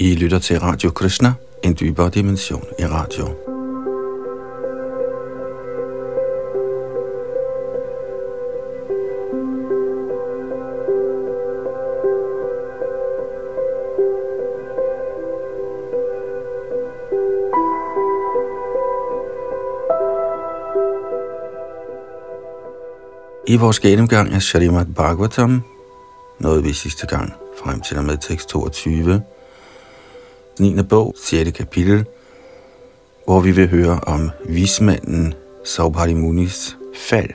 I lytter til Radio Krishna, en dybere dimension i radio. I vores gennemgang af Srimad Bhagavatam nåede vi sidste gang frem til og med tekst 22, 9. bog, 6. kapitel, hvor vi vil høre om vismanden Saubhari Munis fald.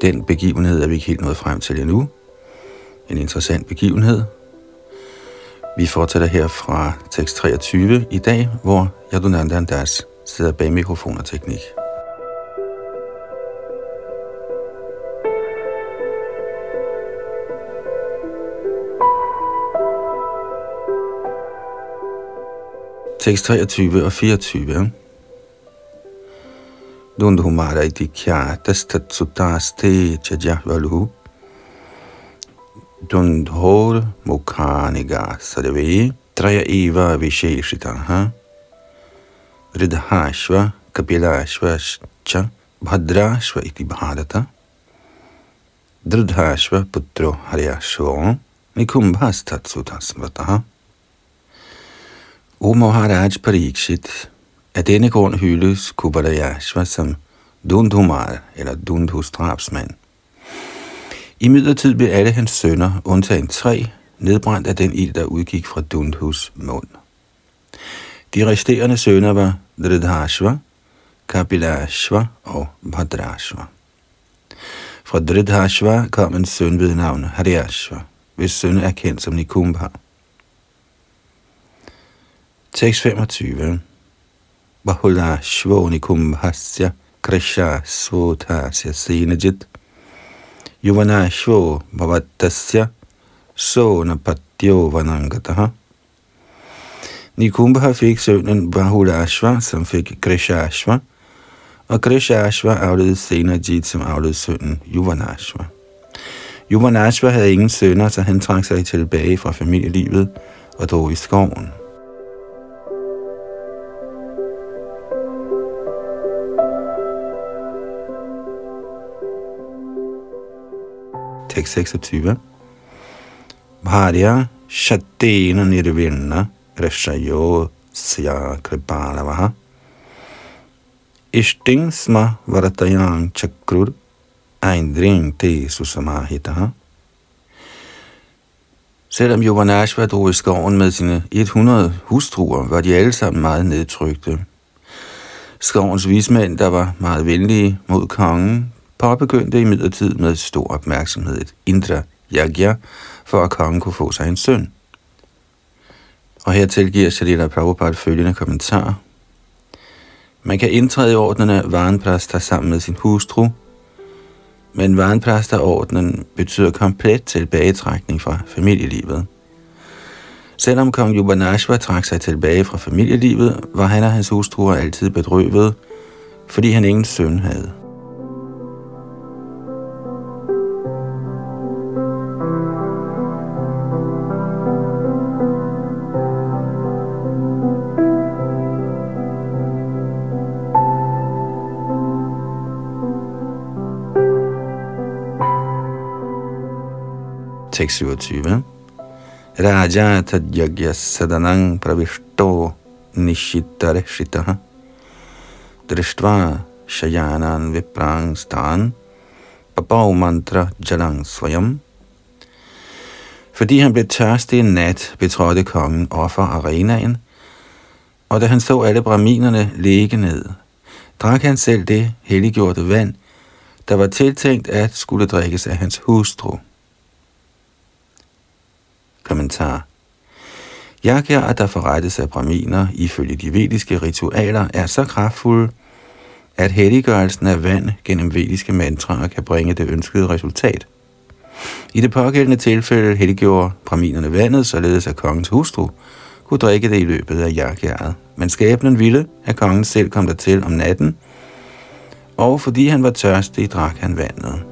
Den begivenhed er vi ikke helt nået frem til endnu. En interessant begivenhed. Vi fortsætter her fra tekst 23 i dag, hvor Yadunandan Das sidder bag mikrofon og teknik. Tekst 23 og 24. Dundhumara iti kyatastat sutaste chajahvalu. Dundhor mukhaniga sarve traya eva visheshitaha. Ridhashva kapilashva cha bhadrashva iti bharata. Dridhashva putro haryashva nikumbhastat sutasmrataha. O Maharaj Parikshit, af denne grund hyldes Kubarayashva som Dundhumar eller Dundhus drabsmand. I midlertid blev alle hans sønner, undtagen tre, nedbrændt af den ild, der udgik fra Dundhus mund. De resterende sønner var Dridhashva, Kapilashva og Bhadrashva. Fra Dridhashva kom en søn ved navn Haryashva, hvis søn er kendt som Nikumbha. Tekst 25. Bahula Shvonikum Hasya Krisha Svotasya Senajit Yuvana Shvo Bhavattasya Sona Patyo Vanangataha Nikumbha fik sønnen Bahulashva, som fik Krishashva, og Krishashva afledte Senajit, som afledte sønnen Yuvanashva. Yuvanashva havde ingen sønner, så han trak sig tilbage fra familielivet og drog i skoven. Tekst 26. Bharya Shattena Nirvinna Rashayo Sya Kripanavaha Ishting Sma Varatayang Chakrur Aindring Te Susamahitaha Selvom Yuvanashva drog i skoven med sine 100 hustruer, var de alle sammen meget nedtrykte. Skovens vismænd, der var meget venlige mod kongen, påbegyndte imidlertid med stor opmærksomhed et indre yagya, for at kongen kunne få sig en søn. Og her tilgiver Shalila Prabhupada følgende kommentar. Man kan indtræde i ordnerne Varenprasta sammen med sin hustru, men Varenprasta-ordnen betyder komplet tilbagetrækning fra familielivet. Selvom kong Yubanashva trak sig tilbage fra familielivet, var han og hans hustruer altid bedrøvet, fordi han ingen søn havde. Tekst 27. Eh? Raja tadjagya sadanang pravishto nishitareshitaha eh? drishtva shayanan viprang stan babau mantra jalang svayam fordi han blev tørstig en nat, betrådte kongen offer arenaen, og da han så alle braminerne ligge ned, drak han selv det helliggjorte vand, der var tiltænkt at skulle drikkes af hans hustru. Kommentar. Yagya, der forrettes af braminer ifølge de vediske ritualer, er så kraftfulde, at helliggørelsen af vand gennem vediske mantraer kan bringe det ønskede resultat. I det pågældende tilfælde helliggjorde braminerne vandet, således at kongens hustru kunne drikke det i løbet af jagjaret. Men skæbnen ville, at kongen selv kom dertil om natten, og fordi han var tørstig, drak han vandet.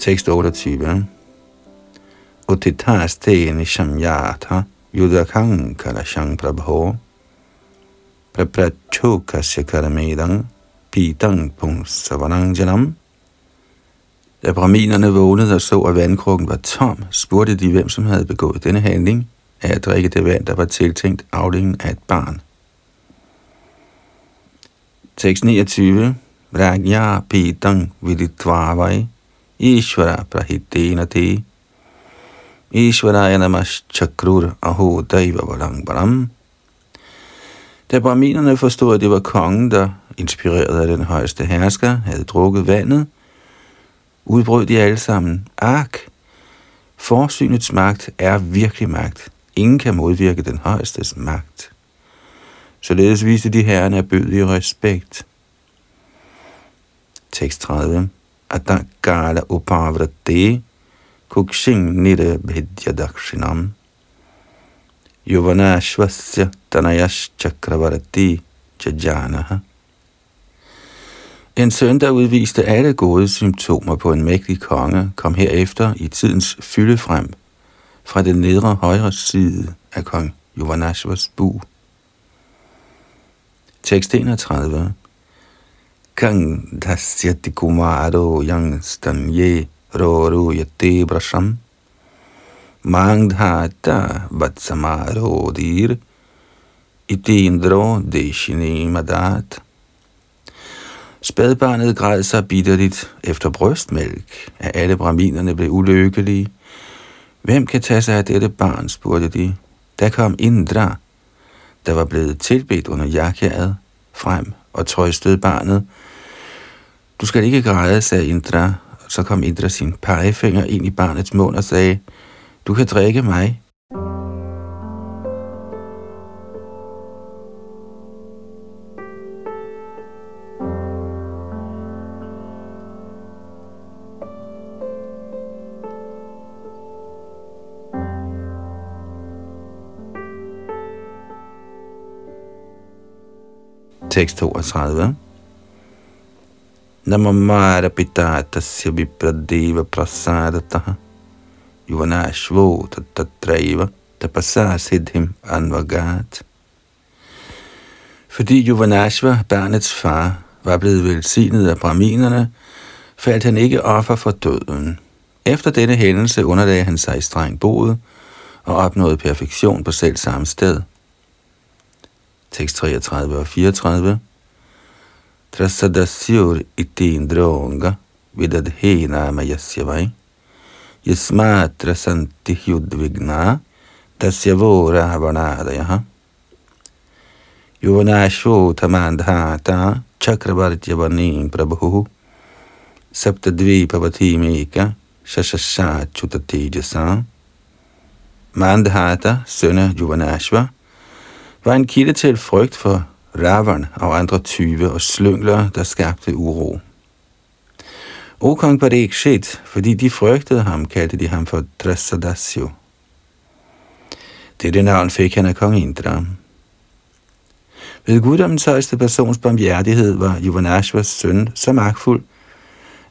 Tekst 28. Utitasteni shamyatha yudakang karashang prabho praprachokasya karamedang pitang punsavanang Da braminerne vågnede og så, at vandkrukken var tom, spurgte de, hvem som havde begået denne handling af at drikke det vand, der var tiltænkt afdelingen af et barn. Tekst 29. Ragya pitang viditvavai Ishvara prahiddena te Ishvara namas chakrur aho daiva valangbaram Da braminerne forstod, at det var kongen, der, inspireret af den højeste hersker, havde drukket vandet, udbrød de alle sammen. Ak! Forsynets magt er virkelig magt. Ingen kan modvirke den højestes magt. Således viste de herren af i respekt. Tekst 30. Atakala upavrate kukshin nire bhidya dakshinam. Yuvanashvasya tanayash chakravarti jajanaha. En søn, der udviste alle gode symptomer på en mægtig konge, kom herefter i tidens fylde frem fra den nedre højre side af kong Yuvanashvas bu. Tekst 31. Kang dasyati kumaro yang stanye roru yate brasham mangdhata vatsamaro itindro deshine madat. Spædbarnet græd sig bitterligt efter brystmælk, at alle braminerne blev ulykkelige. Hvem kan tage sig af dette barn, spurgte de. Der kom Indra, der var blevet tilbedt under jakjaget, frem og trøstede barnet. Du skal ikke græde, sagde Indra. Så kom Indra sin pegefinger ind i barnets mund og sagde, du kan drikke mig. Tekst 32. Namamara pita tasya vipradeva prasadataha yuvanashvo tatraiva tapasa siddhim anvagat. Fordi Yuvanashva, barnets far, var blevet velsignet af braminerne, faldt han ikke offer for døden. Efter denne hændelse underlagde han sig i streng boet og opnåede perfektion på selv samme sted – tekst 33 og 34. Trasadasyur iti indronga vidadhena mayasyavai yasmat trasanti hyudvigna tasyavo ravanadayaha yuvanashvo tamandhata chakravartyavanim prabhu. Saptadvipavatimeka shashashachutatejasa Mandhata, søn af Juvanashva, var en kilde til frygt for Ravan og andre tyve og slyngler, der skabte uro. O kong var det ikke fordi de frygtede ham, kaldte de ham for Drasadasyo. Dette navn fik han af kong Indra. Ved guddommens højeste persons barmhjertighed var Yuvanashvas søn så magtfuld,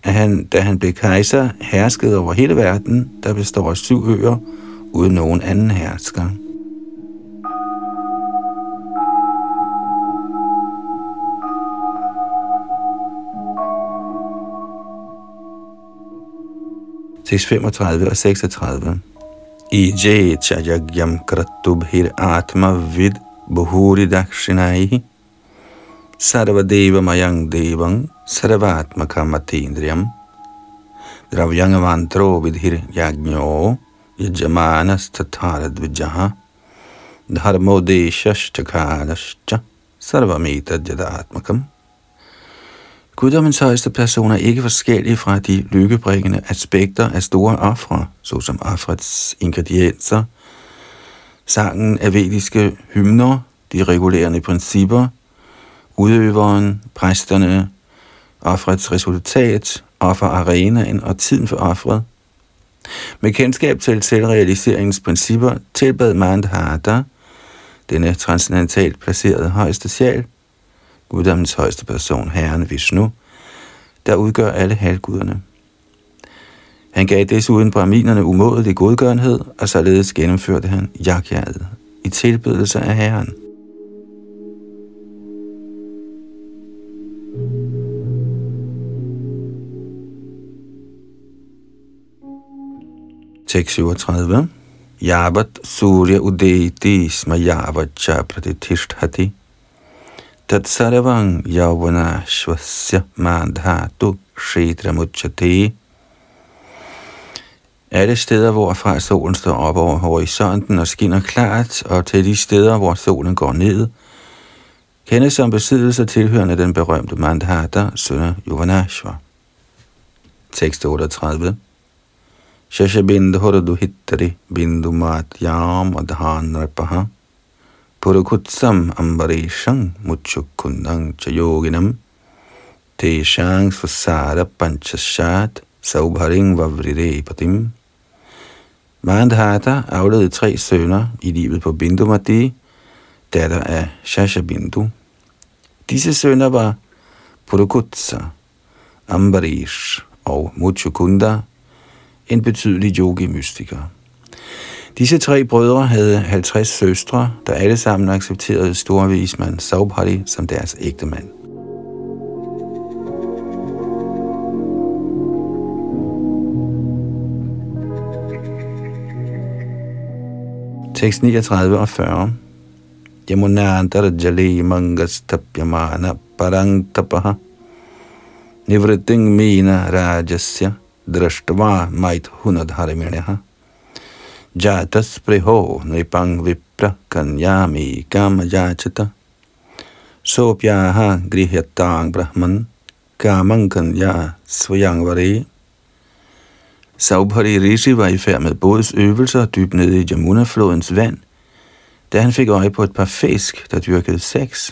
at han, da han blev kejser, herskede over hele verden, der består af syv øer, uden nogen anden hersker. Tekst 35 og 36. Ije chayagyam kratubhir atma vid buhuri dakshinaihi sarvadeva mayang devang sarvatma kamatindriyam. Dravyangavantro vidhir yagnyo yajamanas tatharadvijaha dharmodeshashchakalascha sarvamita jadatmakam Guddommens højeste person er ikke forskellige fra de lykkebringende aspekter af store ofre, såsom ofrets ingredienser, sangen af vediske hymner, de regulerende principper, udøveren, præsterne, ofrets resultat, offerarenaen og tiden for offret. Med kendskab til selvrealiseringens principper tilbad Mandhata, denne transcendentalt placerede højeste sjæl, guddommens højeste person, Herren Vishnu, der udgør alle halvguderne. Han gav desuden braminerne umådelig godgørenhed, og således gennemførte han jakjaget i tilbedelse af Herren. Tekst 37. Yavat surya udeti smayavat cha pratitishthati tat yavana yavanashvasya mandhatu kshetramuchate. Alle steder, hvorfra solen står op over horisonten og skinner klart, og til de steder, hvor solen går ned, kendes som besiddelse tilhørende den berømte Mandhata, søn Yuvanashva. Tekst 38 Shashabindhuradu hittari bindu matyam adhanrapaha Purukutsam ambarishang muchukundang chayoginam Teshang svasara panchashat saubharing vavrire patim Mandhata afledede tre sønner i livet på Bindumati, datter af Shashabindu. Disse sønner var Purukutsa, Ambarish og Muchukunda, en betydelig yogi-mystiker. Disse tre brødre havde 50 søstre, der alle sammen accepterede storvismand Saubhari som deres ægtemand. Tekst 39 og 40. Yamunandar jali mangas tapyamana parang tapaha nivriting mina rajasya drashtva mait hunadhariminyaha jatas priho nipang vipra kanyami kama jachata sopyaha grihyatang brahman kamang kanya svayang vari Saubhari Rishi var i færd med bådets øvelser dybt nede i Jamuna-flodens vand, da han fik øje på et par fisk, der dyrkede sex.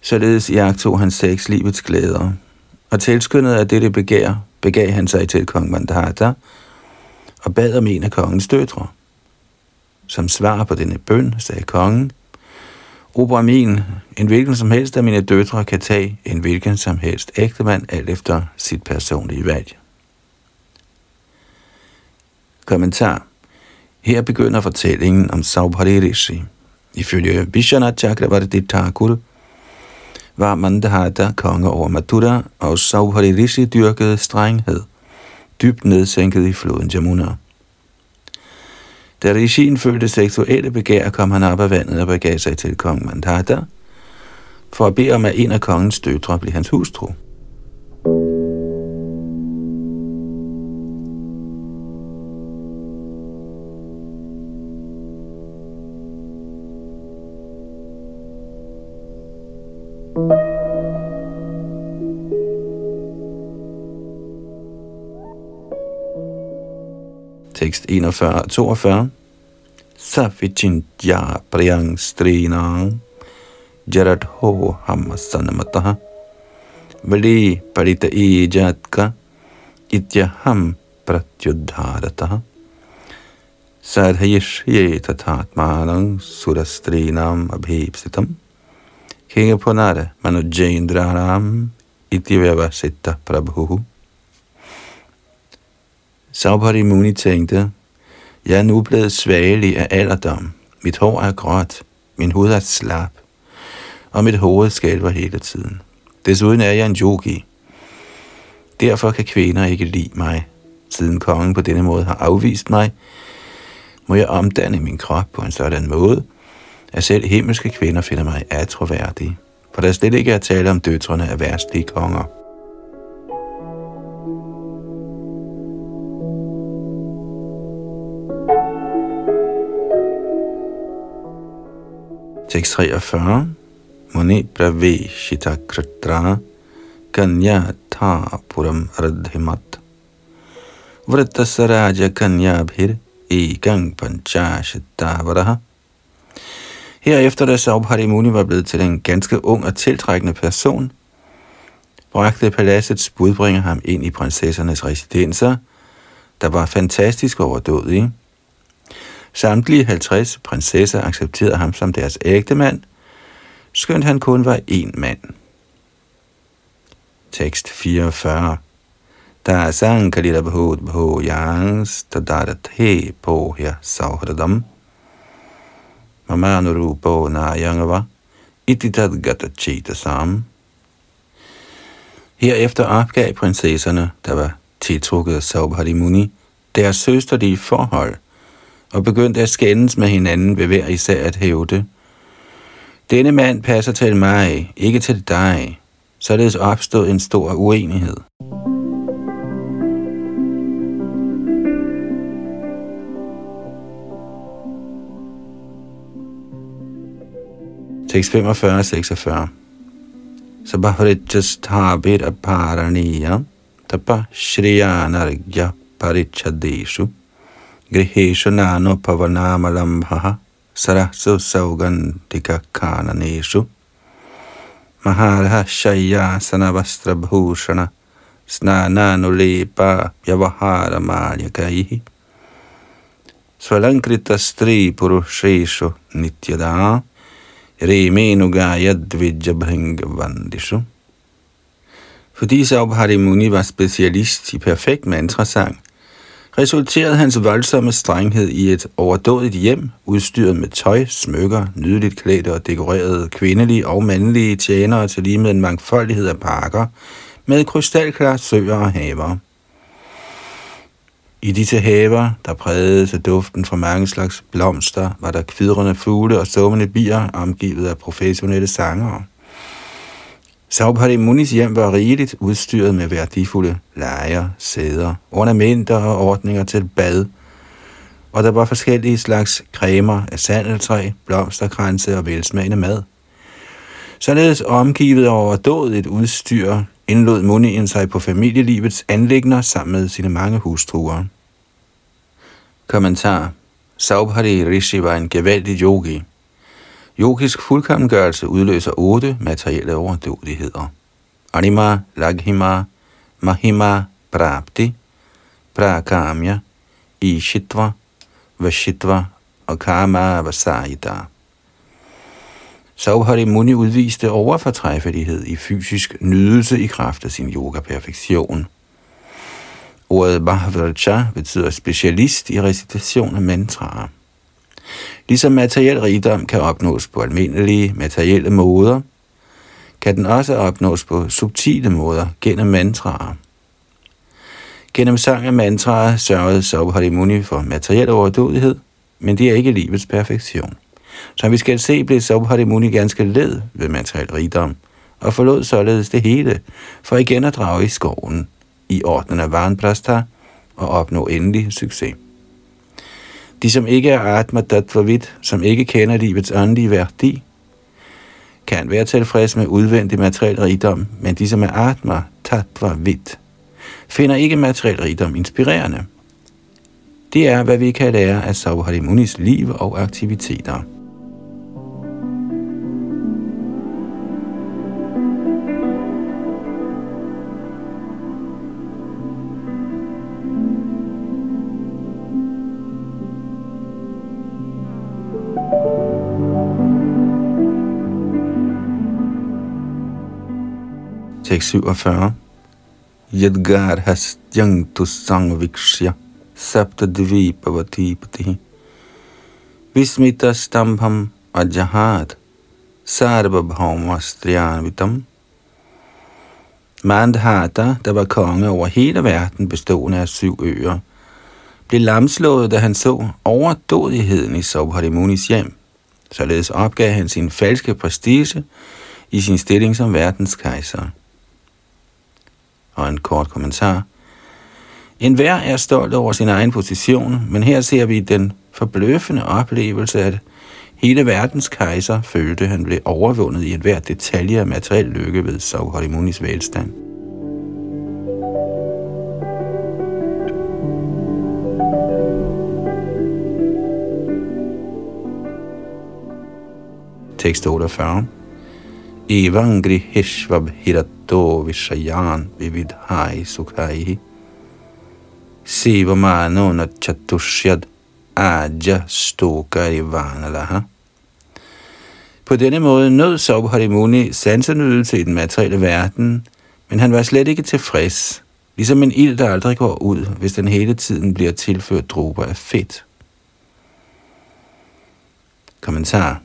Således jagtog han seks livets glæder, og tilskyndet af dette begær, begav han sig til kong Mandhata og bad om en af kongens døtre. Som svar på denne bøn sagde kongen, O Brahmin, en hvilken som helst af mine døtre kan tage en hvilken som helst ægtemand alt efter sit personlige valg. Kommentar. Her begynder fortællingen om Saubhari Rishi. Ifølge Vishwanath Chakravarti Thakur var Mandahata konge over Mathura, og Saubhari Rishi dyrkede strenghed, dybt nedsænket i floden Jamuna. Da Rishin følte seksuelle begær, kom han op af vandet og begav sig til kong Mandata for at bede om, at en af kongens døtre blev hans hustru. Tekst 41-42 Safichintya priyang strinang jarat ho hamasanamataha Vali parita ijatka ityaham pratyudharataha Sadhayishye tathatmanang surastrinam abhipsitam Kinga punare Manujaindraram iti vevasitta Prabhu. Saubhari Muni tænkte, jeg er nu blevet svagelig af alderdom. Mit hår er gråt, min hud er slap, og mit hoved skælver hele tiden. Desuden er jeg en yogi. Derfor kan kvinder ikke lide mig. Siden kongen på denne måde har afvist mig, må jeg omdanne min krop på en sådan måde, at selv himmelske kvinder finder mig atroværdig, for der slet ikke er tale om døtrene af værstlige konger. Tekst 43. Muni brave shita kanya tha puram radhimat vratasaraja kanya bhir gang panchashitavaraha Herefter, da Saubhari Muni var blevet til en ganske ung og tiltrækkende person, bragte paladsets budbringer ham ind i prinsessernes residenser, der var fantastisk overdådige. Samtlige 50 prinsesser accepterede ham som deres ægtemand, skønt han kun var én mand. Tekst 44 Ta sankalita bhut bhuyangs tadadathe pohya sauhradam. Mamanurupo nayangava ititad gata chetasam. Herefter opgav prinsesserne, der var tiltrukket af Saubhari Muni, deres søsterlige forhold, og begyndte at skændes med hinanden ved hver især at hævde. Denne mand passer til mig, ikke til dig. Således opstod en stor uenighed. Tekst 45-46 Sabharitjasthabit aparaniya tapa shriyanargya parichadeshu griheshu nano pavanamalambaha sarahsu saugantika kananeshu maharha shaya sanavastra bhushana snananulepa yavahara malyakaihi svalankrita stri purusheshu nityada Remenugaya Vandishu. Fordi Saubhari Muni var specialist i perfekt mantrasang, resulterede hans voldsomme strenghed i et overdådigt hjem, udstyret med tøj, smykker, nydeligt klædte og dekorerede kvindelige og mandlige tjenere til lige med en mangfoldighed af parker, med krystalklare søer og haver. I disse haver, der prægede sig duften fra mange slags blomster, var der kvidrende fugle og summende bier, omgivet af professionelle sangere. Saupari Munis hjem var rigeligt udstyret med værdifulde lejer, sæder, ornamenter og ordninger til bad, og der var forskellige slags cremer af sandeltræ, blomsterkranse og velsmagende mad. Således omgivet over død et udstyr, indlod Munien sig på familielivets anlægner sammen med sine mange hustruer. Kommentar Saubhari Rishi var en gevaldig yogi. Yogisk fuldkommengørelse udløser otte materielle overdådigheder. Anima, Laghima, Mahima, Prapti, Prakamya, Ishitva, Vashitva og Karma Vasayita. Sauhari Muni udviste overfortræffelighed i fysisk nydelse i kraft af sin yoga-perfektion – Ordet Mahavraja betyder specialist i recitation af mantraer. Ligesom materiel rigdom kan opnås på almindelige materielle måder, kan den også opnås på subtile måder gennem mantraer. Gennem sang af mantraer sørgede Saubhari Muni for materiel overdådighed, men det er ikke livets perfektion. Som vi skal se, blev Saubhari Muni ganske led ved materiel rigdom, og forlod således det hele, for igen at drage i skoven i ordnen af Vanprastha og opnå endelig succes. De, som ikke er Atma Tattvavid, som ikke kender livets åndelige værdi, kan være tilfreds med udvendig materiel rigdom, men de, som er Atma Tattvavid, finder ikke materiel rigdom inspirerende. Det er, hvad vi kan lære af Sauharimunis liv og aktiviteter. Tekst 47. Yadgar hastyang tu sangvikshya sapta dvipavati Vismita stambham ajahat sarvabhaumastrianvitam Mandhata, der var konge over hele verden bestående af syv øer, blev lamslået, da han så overdådigheden i Sobharimunis hjem. Således opgav han sin falske prestige i sin stilling som verdens kejser og en kort kommentar. En hver er stolt over sin egen position, men her ser vi den forbløffende oplevelse, at hele verdens kejser følte, at han blev overvundet i enhver detalje af materiel lykke ved Sauharimunis velstand. Tekst 48 Evan griheshvab hirato vishayan vividhai sukhai Sivamano na chatushyad aja stokari vanalaha. På denne måde nød Saubhari Muni sansenydelse i den materielle verden, men han var slet ikke tilfreds. Ligesom en ild, der aldrig går ud, hvis den hele tiden bliver tilført dråber af fedt. Kommentar.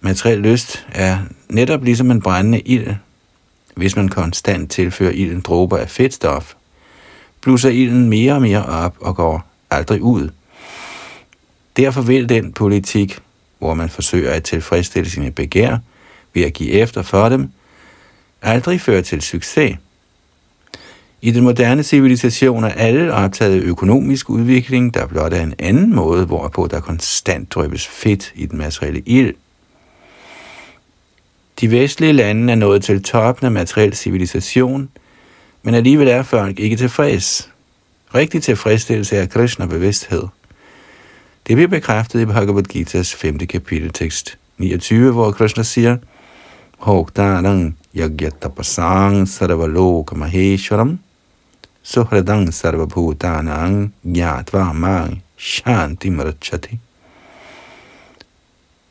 Materiel lyst er netop ligesom en brændende ild. Hvis man konstant tilfører ilden dråber af fedtstof, blusser ilden mere og mere op og går aldrig ud. Derfor vil den politik, hvor man forsøger at tilfredsstille sine begær ved at give efter for dem, aldrig føre til succes. I den moderne civilisation er alle optaget økonomisk udvikling, der blot er en anden måde, hvorpå der konstant drøbes fedt i den materielle ild. De vestlige lande er nået til toppen af materiel civilisation, men alligevel er folk ikke tilfreds. Rigtig tilfredsstillelse er Krishna-bevidsthed. Det bliver bekræftet i Bhagavad Gita's 5. kapitel tekst 29, hvor Krishna siger, Hogdarang yagyatapasang sarvaloka maheshwaram suhradang sarvabhutanang gyatva mang shanti marachati.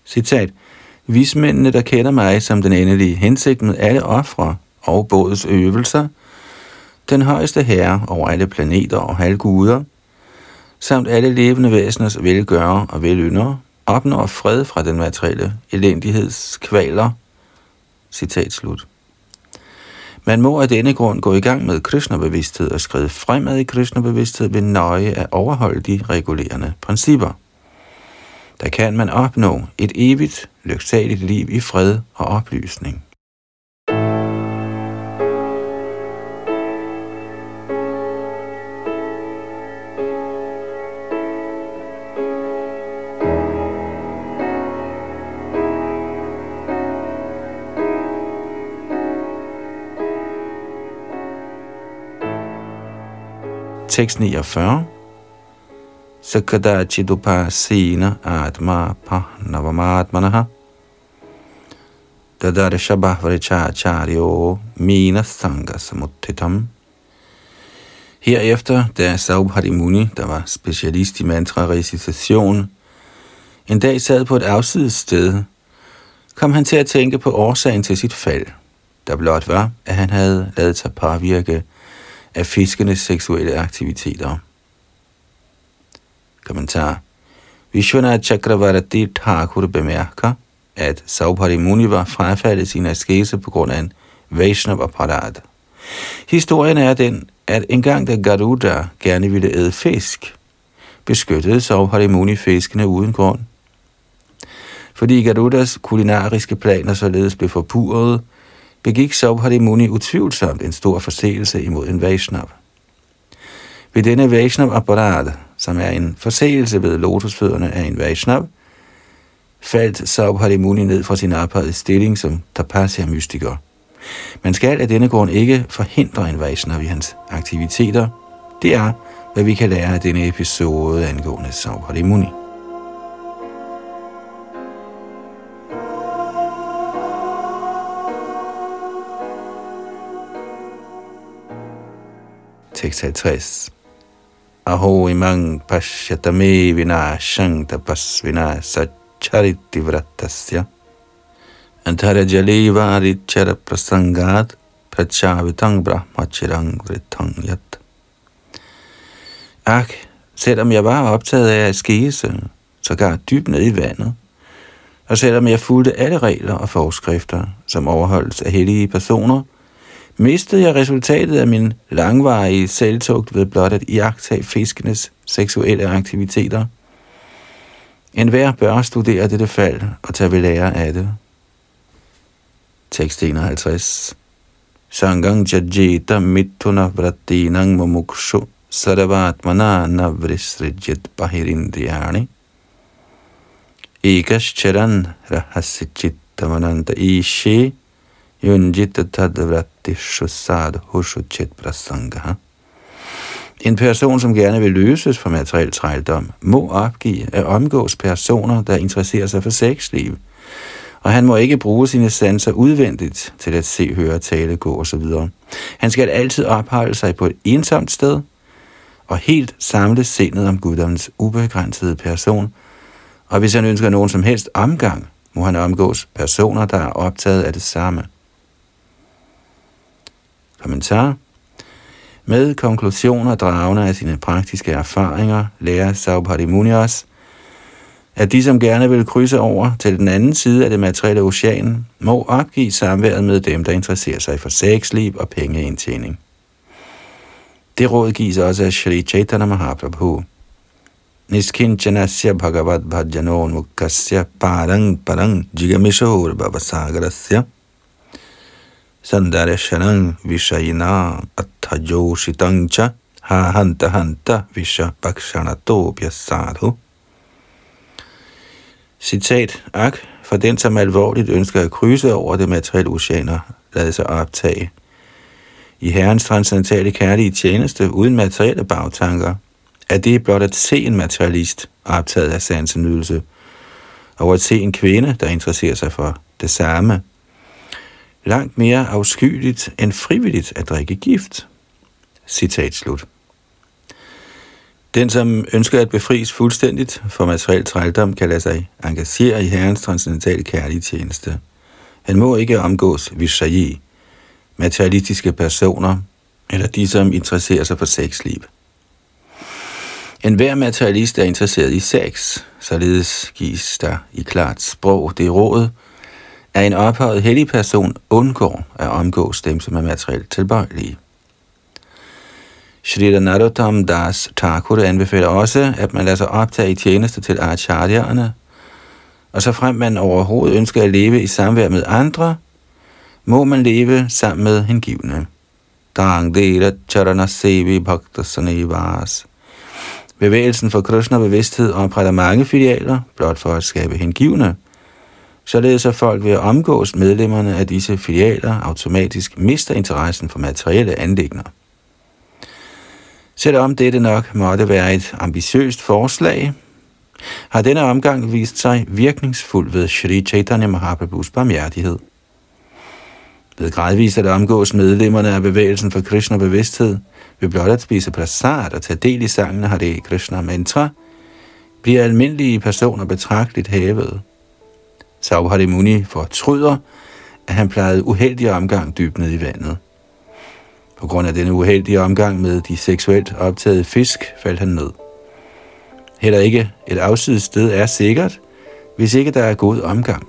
Citat. Vismændene, der kender mig som den endelige hensigt med alle ofre og bådets øvelser, den højeste herre over alle planeter og halvguder, samt alle levende væseners velgører og velynder, opnår fred fra den materielle elendighedskvaler. Citat slut. Man må af denne grund gå i gang med Krishna-bevidsthed og skride fremad i Krishna-bevidsthed ved nøje at overholde de regulerende principper. Der kan man opnå et evigt, lyksaligt liv i fred og oplysning. tekst 49. Sakadachidupasina atma pahnavamatmanaha Dadarshabhavrichacharyo mina sanga samuttitam. Herefter, da Saubhari Muni, der var specialist i mantra-recitation, en dag sad på et afsides sted, kom han til at tænke på årsagen til sit fald, der blot var, at han havde lavet sig påvirke af fiskernes seksuelle aktiviteter. Kommentar. Vishwanath Chakravarti Thakur bemærker, at Saubhari Muni var frafaldet sin askese på grund af en Vaishnav Aparad. Historien er den, at engang da Garuda gerne ville æde fisk, beskyttede Saubhari Muni fiskene uden grund. Fordi Garudas kulinariske planer således blev forpurret, begik Saubhari Muni utvivlsomt en stor forseelse imod en Vaishnav. Ved denne Vaishnav apparat, som er en forseelse ved lotusfødderne af en Vaishnav, faldt Saubhari Muni ned fra sin arbejdede stilling som tapasya-mystiker. Man skal af denne grund ikke forhindre en Vaishnav i hans aktiviteter. Det er, hvad vi kan lære af denne episode angående Saubhari Muni. Tekst 50. Aho imang pashyatame vinashang tapasvina sachariti vratasya. Antara jali arichara prasangat prachavitang brahmachirang vritang yat. Ak, selvom jeg var optaget af at skise, sågar dybt ned i vandet, og selvom jeg fulgte alle regler og forskrifter, som overholdes af hellige personer, mistede jeg resultatet af min langvarige selvtugt ved blot at iagtage fiskenes seksuelle aktiviteter. En hver bør studere dette fald og tage ved lære af det. Tekst 51 Sangang jajeta mittuna vratinang mumukshu sarvatmana navrisrijit bahirindriyani Ekash rahasichittamananta ishi Yunjita tadvrati shusad hushuchit prasanga. En person, som gerne vil løses fra materiel trældom, må opgive at omgås personer, der interesserer sig for sexliv. Og han må ikke bruge sine sanser udvendigt til at se, høre, tale, gå osv. Han skal altid opholde sig på et ensomt sted og helt samle sindet om guddommens ubegrænsede person. Og hvis han ønsker nogen som helst omgang, må han omgås personer, der er optaget af det samme. Kommentar. Med konklusioner dragende af sine praktiske erfaringer lærer Saubhari Muni os, at de, som gerne vil krydse over til den anden side af det materielle ocean, må opgive samværet med dem, der interesserer sig for sexliv og pengeindtjening. Det råd gives også af Sri Chaitanya Mahaprabhu. Niskinjanasya bhagavad bhajano mukasya parang parang jigamishor bhavasagarasya sandareshanang vishayina atthajoshitam cha ha hanta hanta visha bhakshanatobhya sadhu. Citat, ak, for den, som alvorligt ønsker at krydse over det materielle oceaner, lade sig optage. I Herrens transcendentale kærlige tjeneste uden materielle bagtanker, er det blot at se en materialist optaget af sansenydelse, og at se en kvinde, der interesserer sig for det samme, langt mere afskyeligt end frivilligt at drikke gift. Citat slut. Den, som ønsker at befries fuldstændigt for materiel trældom, kan lade sig engagere i Herrens transcendentale kærlige tjeneste. Han må ikke omgås vishayi, materialistiske personer, eller de, som interesserer sig for sexliv. En hver materialist er interesseret i sex, således gives der i klart sprog det råd, at en ophøjet hellig person undgår at omgås dem, som er materielt tilbøjelige. Shri Narottam Das Thakur anbefaler også, at man lader sig optage i tjeneste til acharyerne, og så frem man overhovedet ønsker at leve i samvær med andre, må man leve sammen med hengivne. Dang Dera Charana Sevi Bhakta Bevægelsen for Krishna bevidsthed opretter mange filialer, blot for at skabe hengivne, således at folk ved at omgås medlemmerne af disse filialer automatisk mister interessen for materielle anlægner. Selvom dette nok måtte være et ambitiøst forslag, har denne omgang vist sig virkningsfuld ved Sri Chaitanya Mahaprabhus barmhjertighed. Ved gradvist at omgås medlemmerne af bevægelsen for Krishna bevidsthed, ved blot at spise prasad og tage del i sangene Hare Krishna mantra, bliver almindelige personer betragteligt hævet. Sauhari Muni fortryder, at han plejede uheldig omgang dybt ned i vandet. På grund af denne uheldige omgang med de seksuelt optagede fisk faldt han ned. Heller ikke et afsides sted er sikkert, hvis ikke der er god omgang.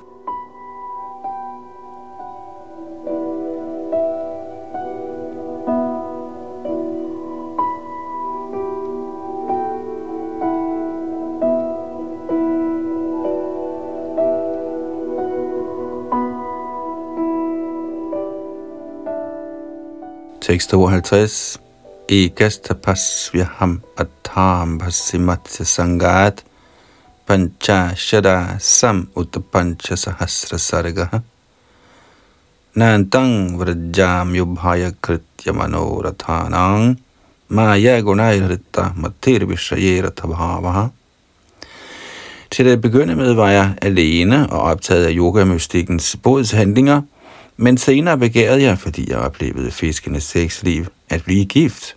Tekst 52. Ekastapasvyaham atham bhasimatya sangat pancha shada sam utapancha sahasra sargaha nantang vrajam yubhaya kritya manorathanang maya gunairita matir vishayerata bhavaha Til at begynde med var jeg alene og optaget af yogamystikkens bodshandlinger – men senere begærede jeg, fordi jeg oplevede fiskenes sexliv, at blive gift.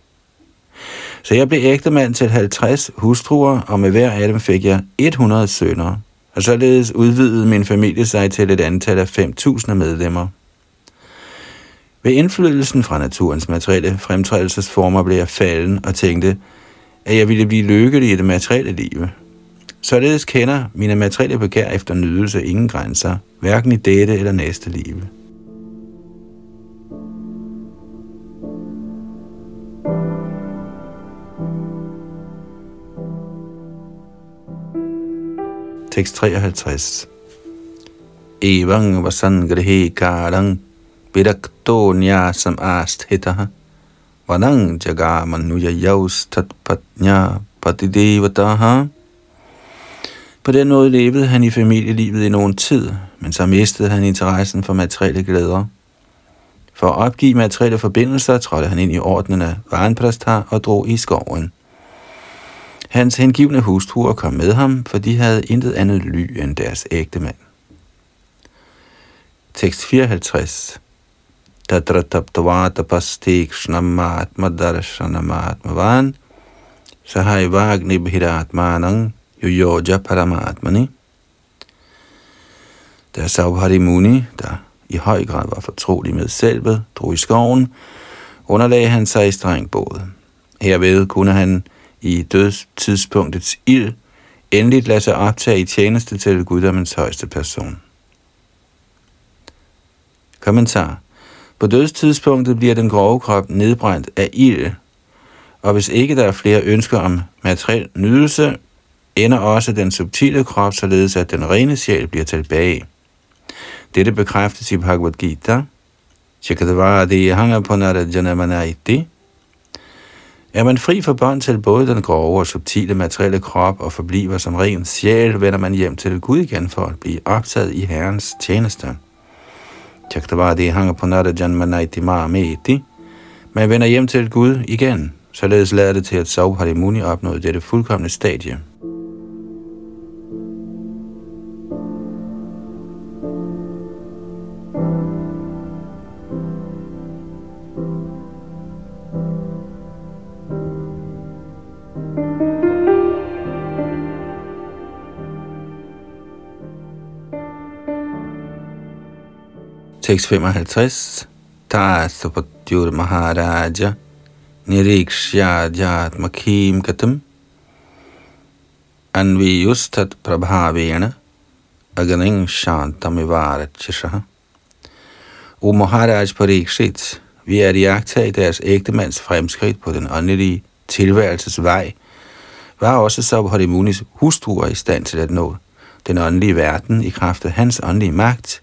Så jeg blev ægtemand til 50 hustruer, og med hver af dem fik jeg 100 sønner. Og således udvidede min familie sig til et antal af 5.000 medlemmer. Ved indflydelsen fra naturens materielle fremtrædelsesformer blev jeg falden og tænkte, at jeg ville blive lykkelig i det materielle liv. Således kender mine materielle begær efter nydelse ingen grænser, hverken i dette eller næste liv. Tekst 53. Evang vasangrihi karang virakto nyasam asthitaha vanang jagamanuya yaus tatpatnya patidevataha. På den måde levede han i familielivet i nogen tid, men så mistede han interessen for materielle glæder. For at opgive materielle forbindelser trådte han ind i ordenen af Varenprasthar og drog i skoven. Hans hengivne hustruer kom med ham, for de havde intet andet ly end deres ægte mand. Tekst 54 Tatra taptavata pastik shnamatma darshanamaatmavan sahai vagni bhiratmanang yuyoja paramatmani. Da Saubhari Muni, der i høj grad var fortrolig med selvet, drog i skoven, underlagde han sig i streng båd. Herved kunne han i dødstidspunktets ild endeligt lade sig optage i tjeneste til guddommens højeste person. Kommentar. På dødstidspunktet bliver den grove krop nedbrændt af ild, og hvis ikke der er flere ønsker om materiel nydelse, ender også den subtile krop således, at den rene sjæl bliver tilbage. Dette bekræftes i Bhagavad Gita. Chakadavadi hanga på Narajanamanayati. Er man fri for bånd til både den grove og subtile materielle krop og forbliver som ren sjæl, vender man hjem til Gud igen for at blive optaget i Herrens tjeneste. Chaktavadi hanger på Narajanmanayati Mahameti. Man vender hjem til Gud igen, således lader det til, at Sauharimuni opnåede dette fuldkommende stadie. Tekst 55. Tasapatyur Maharaja. Nirikshya Jatmakim Katam Anviyustat Prabhavena. Aganing Shantamivaratshishaha O Maharaj Parikshit, vi er i deres ægtemands fremskridt på den åndelige tilværelses vej, var også Sabharimunis hustruer i stand til at nå den åndelige verden i kraft af hans åndelige magt,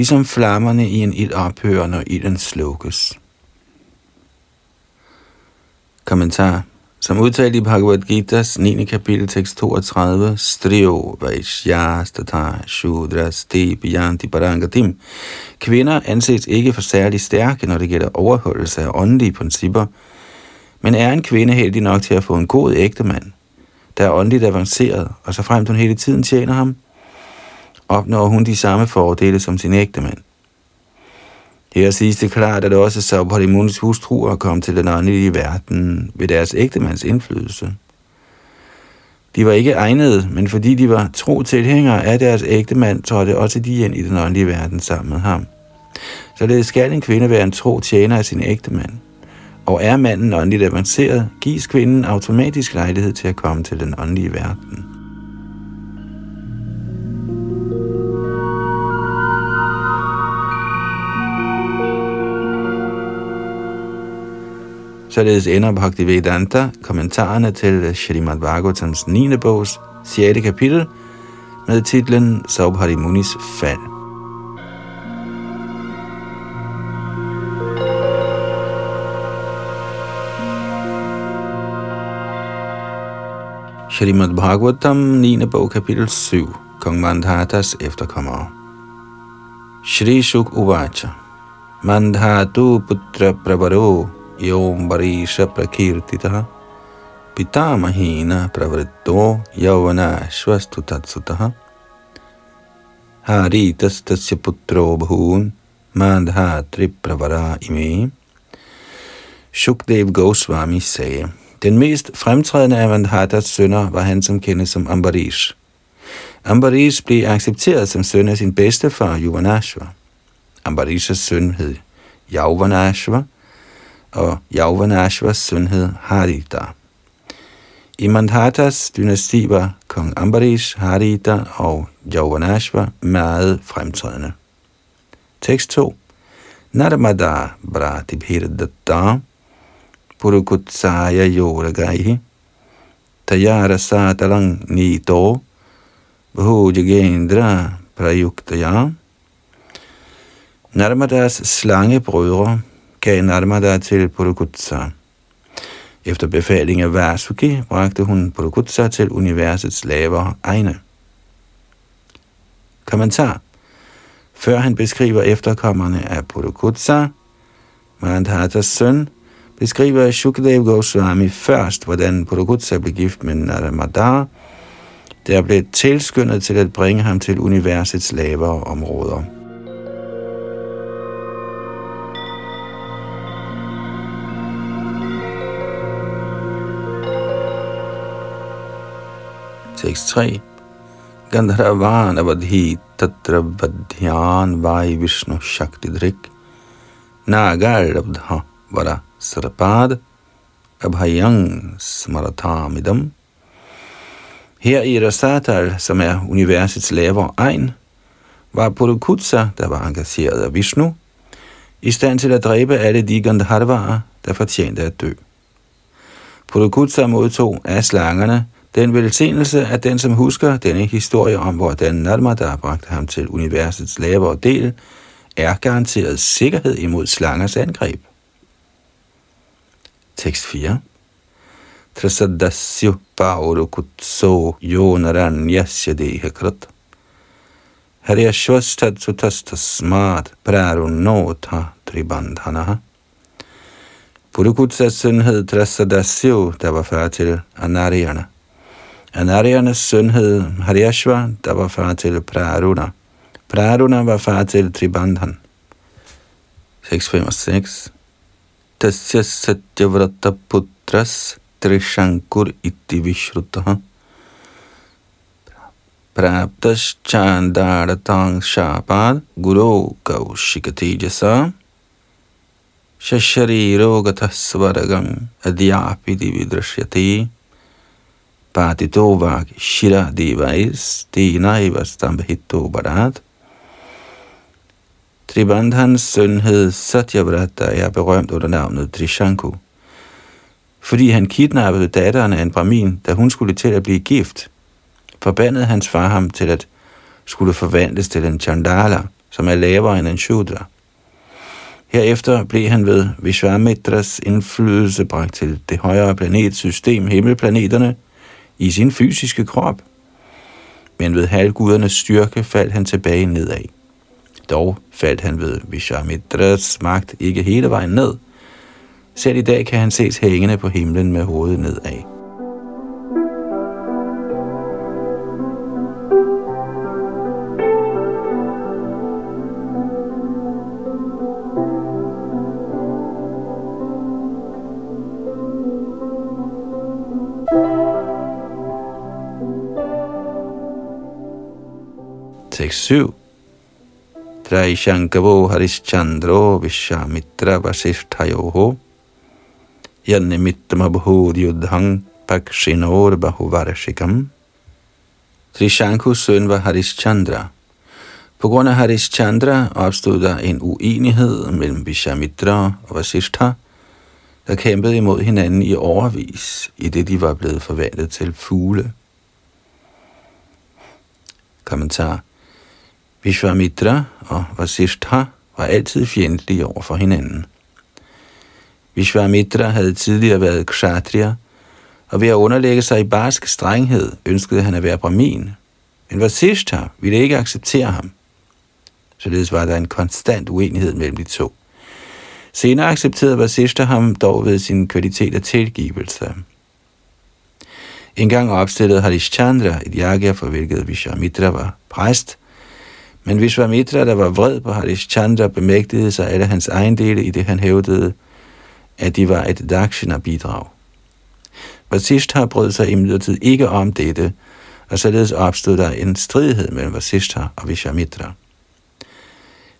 ligesom flammerne i en ild ophører, når ilden slukkes. Kommentar som udtalt i Bhagavad Gita's 9. kapitel tekst 32, Strio Vaishyastata Shudras Debiyanti Parangatim. Kvinder anses ikke for særlig stærke, når det gælder overholdelse af åndelige principper, men er en kvinde heldig nok til at få en god ægtemand, der er åndeligt avanceret, og så frem hun hele tiden tjener ham, opnår hun de samme fordele som sin ægtemand. Her siges det klart, at også Saubharimunis hustruer kom til den åndelige verden ved deres ægtemands indflydelse. De var ikke egnede, men fordi de var tro tilhængere af deres ægtemand, trådte også de ind i den åndelige verden sammen med ham. Således skal en kvinde være en tro tjener af sin ægtemand. Og er manden åndeligt avanceret, gives kvinden automatisk lejlighed til at komme til den åndelige verden. Således ender Bhaktivedanta kommentarerne til Srimad Bhagavatams 9. bogs 6. kapitel med titlen Saubhari Munis fald. Srimad Bhagavatam 9. bog kapitel 7 Kong Mandhatas efterkommere Shri Shuk Uvacha Mandhatu Putra Pravaro Yom Barisha Prakirtita Pitamahina Pravritto Yavanashvastu Tatsutaha Haritas Tasya Putro Bhun Madhatri Pravara Ime Shukdev Goswami sagde, den mest fremtrædende af Vandhatas sønner var han, som kendes som Ambarish. Ambarish blev accepteret som søn af sin bedstefar, Yuvanashva. Ambarishas søn hed Yavanashva, og Yauvanashvas søn hed Harita. I Mandhatas dynasti var kong Ambarish, Harita og Yauvanashva meget fremtrædende. Tekst 2. Narmada Bratibhirdatta Purukutsaya Yoragaihi Tayara Satalang Nito Bhujagendra Prayuktaya Narmadas slangebrødre gav Narmada til Purukutsa. Efter befaling af Vasuki bragte hun Purukutsa til universets lavere egne. Kommentar Før han beskriver efterkommerne af Purukutsa, Mandhatas søn, beskriver Shukadev Goswami først, hvordan Purukutsa blev gift med Narmada, der blev tilskyndet til at bringe ham til universets lavere områder. Tekst 3. Gandharavan avadhi tatra vadhyan vai Vishnu shakti drik Nagarabdha vara sarpad abhayang smaratamidam. Her i Rasatal, som er universets lavere egen, var Purukutsa, der var engageret af Vishnu, i stand til at dræbe alle de Gandharvarer, der fortjente at dø. Purukutsa modtog af slangerne den velsignelse, at den, som husker denne historie om, hvordan Narmada bragte ham til universets lavere del, er garanteret sikkerhed imod slangers angreb. Tekst 4 Trasadasyo paurukutso yonaranyasya dehakrat Haryashvastad sutastasmat prarunota tribandhanaha Purukutsas søn hed Trasadasyo, der var far til Anariana. Anarianes søn hed Haryashva, der var far til Praruna. Praruna var far til Tribandhan. 6.5.6 Tasya Satyavrata Putras Trishankur iti Vishrutaha Praptas Chandaratang Shapad Guru Kaushikatijasa Shashariro Gatasvaragam Adyapi Vidrashyati Patito Shira Devais Dina Stambhito Barat Tribandhans søn hed Satyavrata, der er berømt under navnet Trishanku, fordi han kidnappede datteren af en brahmin, da hun skulle til at blive gift. Forbandede hans far ham til at skulle forvandles til en chandala, som er lavere end en shudra. Herefter blev han ved Vishwamitras indflydelse bragt til det højere planetsystem, himmelplaneterne, i sin fysiske krop. Men ved halvgudernes styrke faldt han tilbage nedad. Dog faldt han ved Vishamitras magt ikke hele vejen ned. Selv i dag kan han ses hængende på himlen med hovedet nedad. Tekst 7 Traishankavo Harishchandro Vishamitra Vasishthayoho Yannimittama Yudhang Pakshinor Bahuvarashikam Trishankus søn var Harishchandra. På grund af Harishchandra opstod der en uenighed mellem Vishamitra og Vasishtha, der kæmpede imod hinanden i overvis, i det de var blevet forvandlet til fugle. Kommentar Vishwamitra og Vasishtha var altid fjendtlige over for hinanden. Vishwamitra havde tidligere været kshatriya, og ved at underlægge sig i barsk strenghed ønskede han at være brahmin. Men Vasishtha ville ikke acceptere ham. Således var der en konstant uenighed mellem de to. Senere accepterede Vasishtha ham dog ved sin kvalitet af tilgivelse. En gang opstillede Harishchandra et yagya, for hvilket Vishwamitra var præst, men Vishwamitra, der var vred på Harishchandra, bemægtigede sig alle hans ejendele i det, han hævdede, at de var et dakshina-bidrag. Vasishtha brød sig imidlertid ikke om dette, og således opstod der en stridighed mellem Vasishtha og Vishamitra.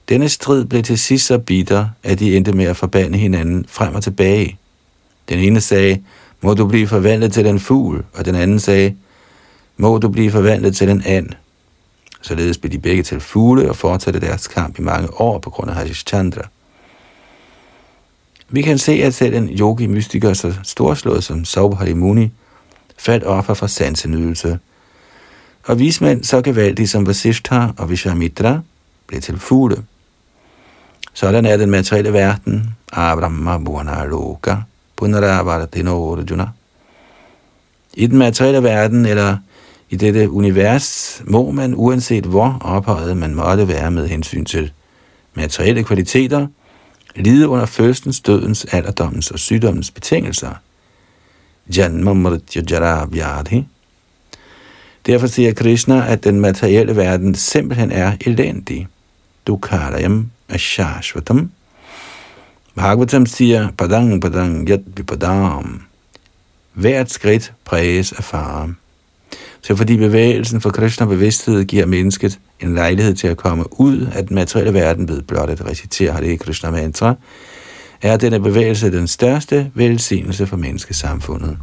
Denne strid blev til sidst så bitter, at de endte med at forbande hinanden frem og tilbage. Den ene sagde, må du blive forvandlet til en fugl, og den anden sagde, må du blive forvandlet til en and. Således blev de begge til fugle og fortsatte deres kamp i mange år på grund af Harishchandra. Vi kan se, at selv en yogi-mystiker så storslået som Saubhari Muni faldt offer for sansenydelse. Og vismænd så gevaldige som Vasishtha og Vishamitra blev til fugle. Sådan er den materielle verden, Abrahma Bhuvana Loka, Punaravardhino Arjuna. I den materielle verden, eller i dette univers må man, uanset hvor ophøjet man måtte være med hensyn til materielle kvaliteter, lide under fødselens, dødens, alderdommens og sygdommens betingelser. Janma mritya jara vyadhi. Derfor siger Krishna, at den materielle verden simpelthen er elendig. Dukharayam ashashvatam. Bhagavatam siger, padang padang yad vipadam. Hvert skridt præges af faren. Så fordi bevægelsen for Krishna bevidsthed giver mennesket en lejlighed til at komme ud af den materielle verden ved blot at recitere Hare Krishna mantra, er denne bevægelse den største velsignelse for menneskesamfundet.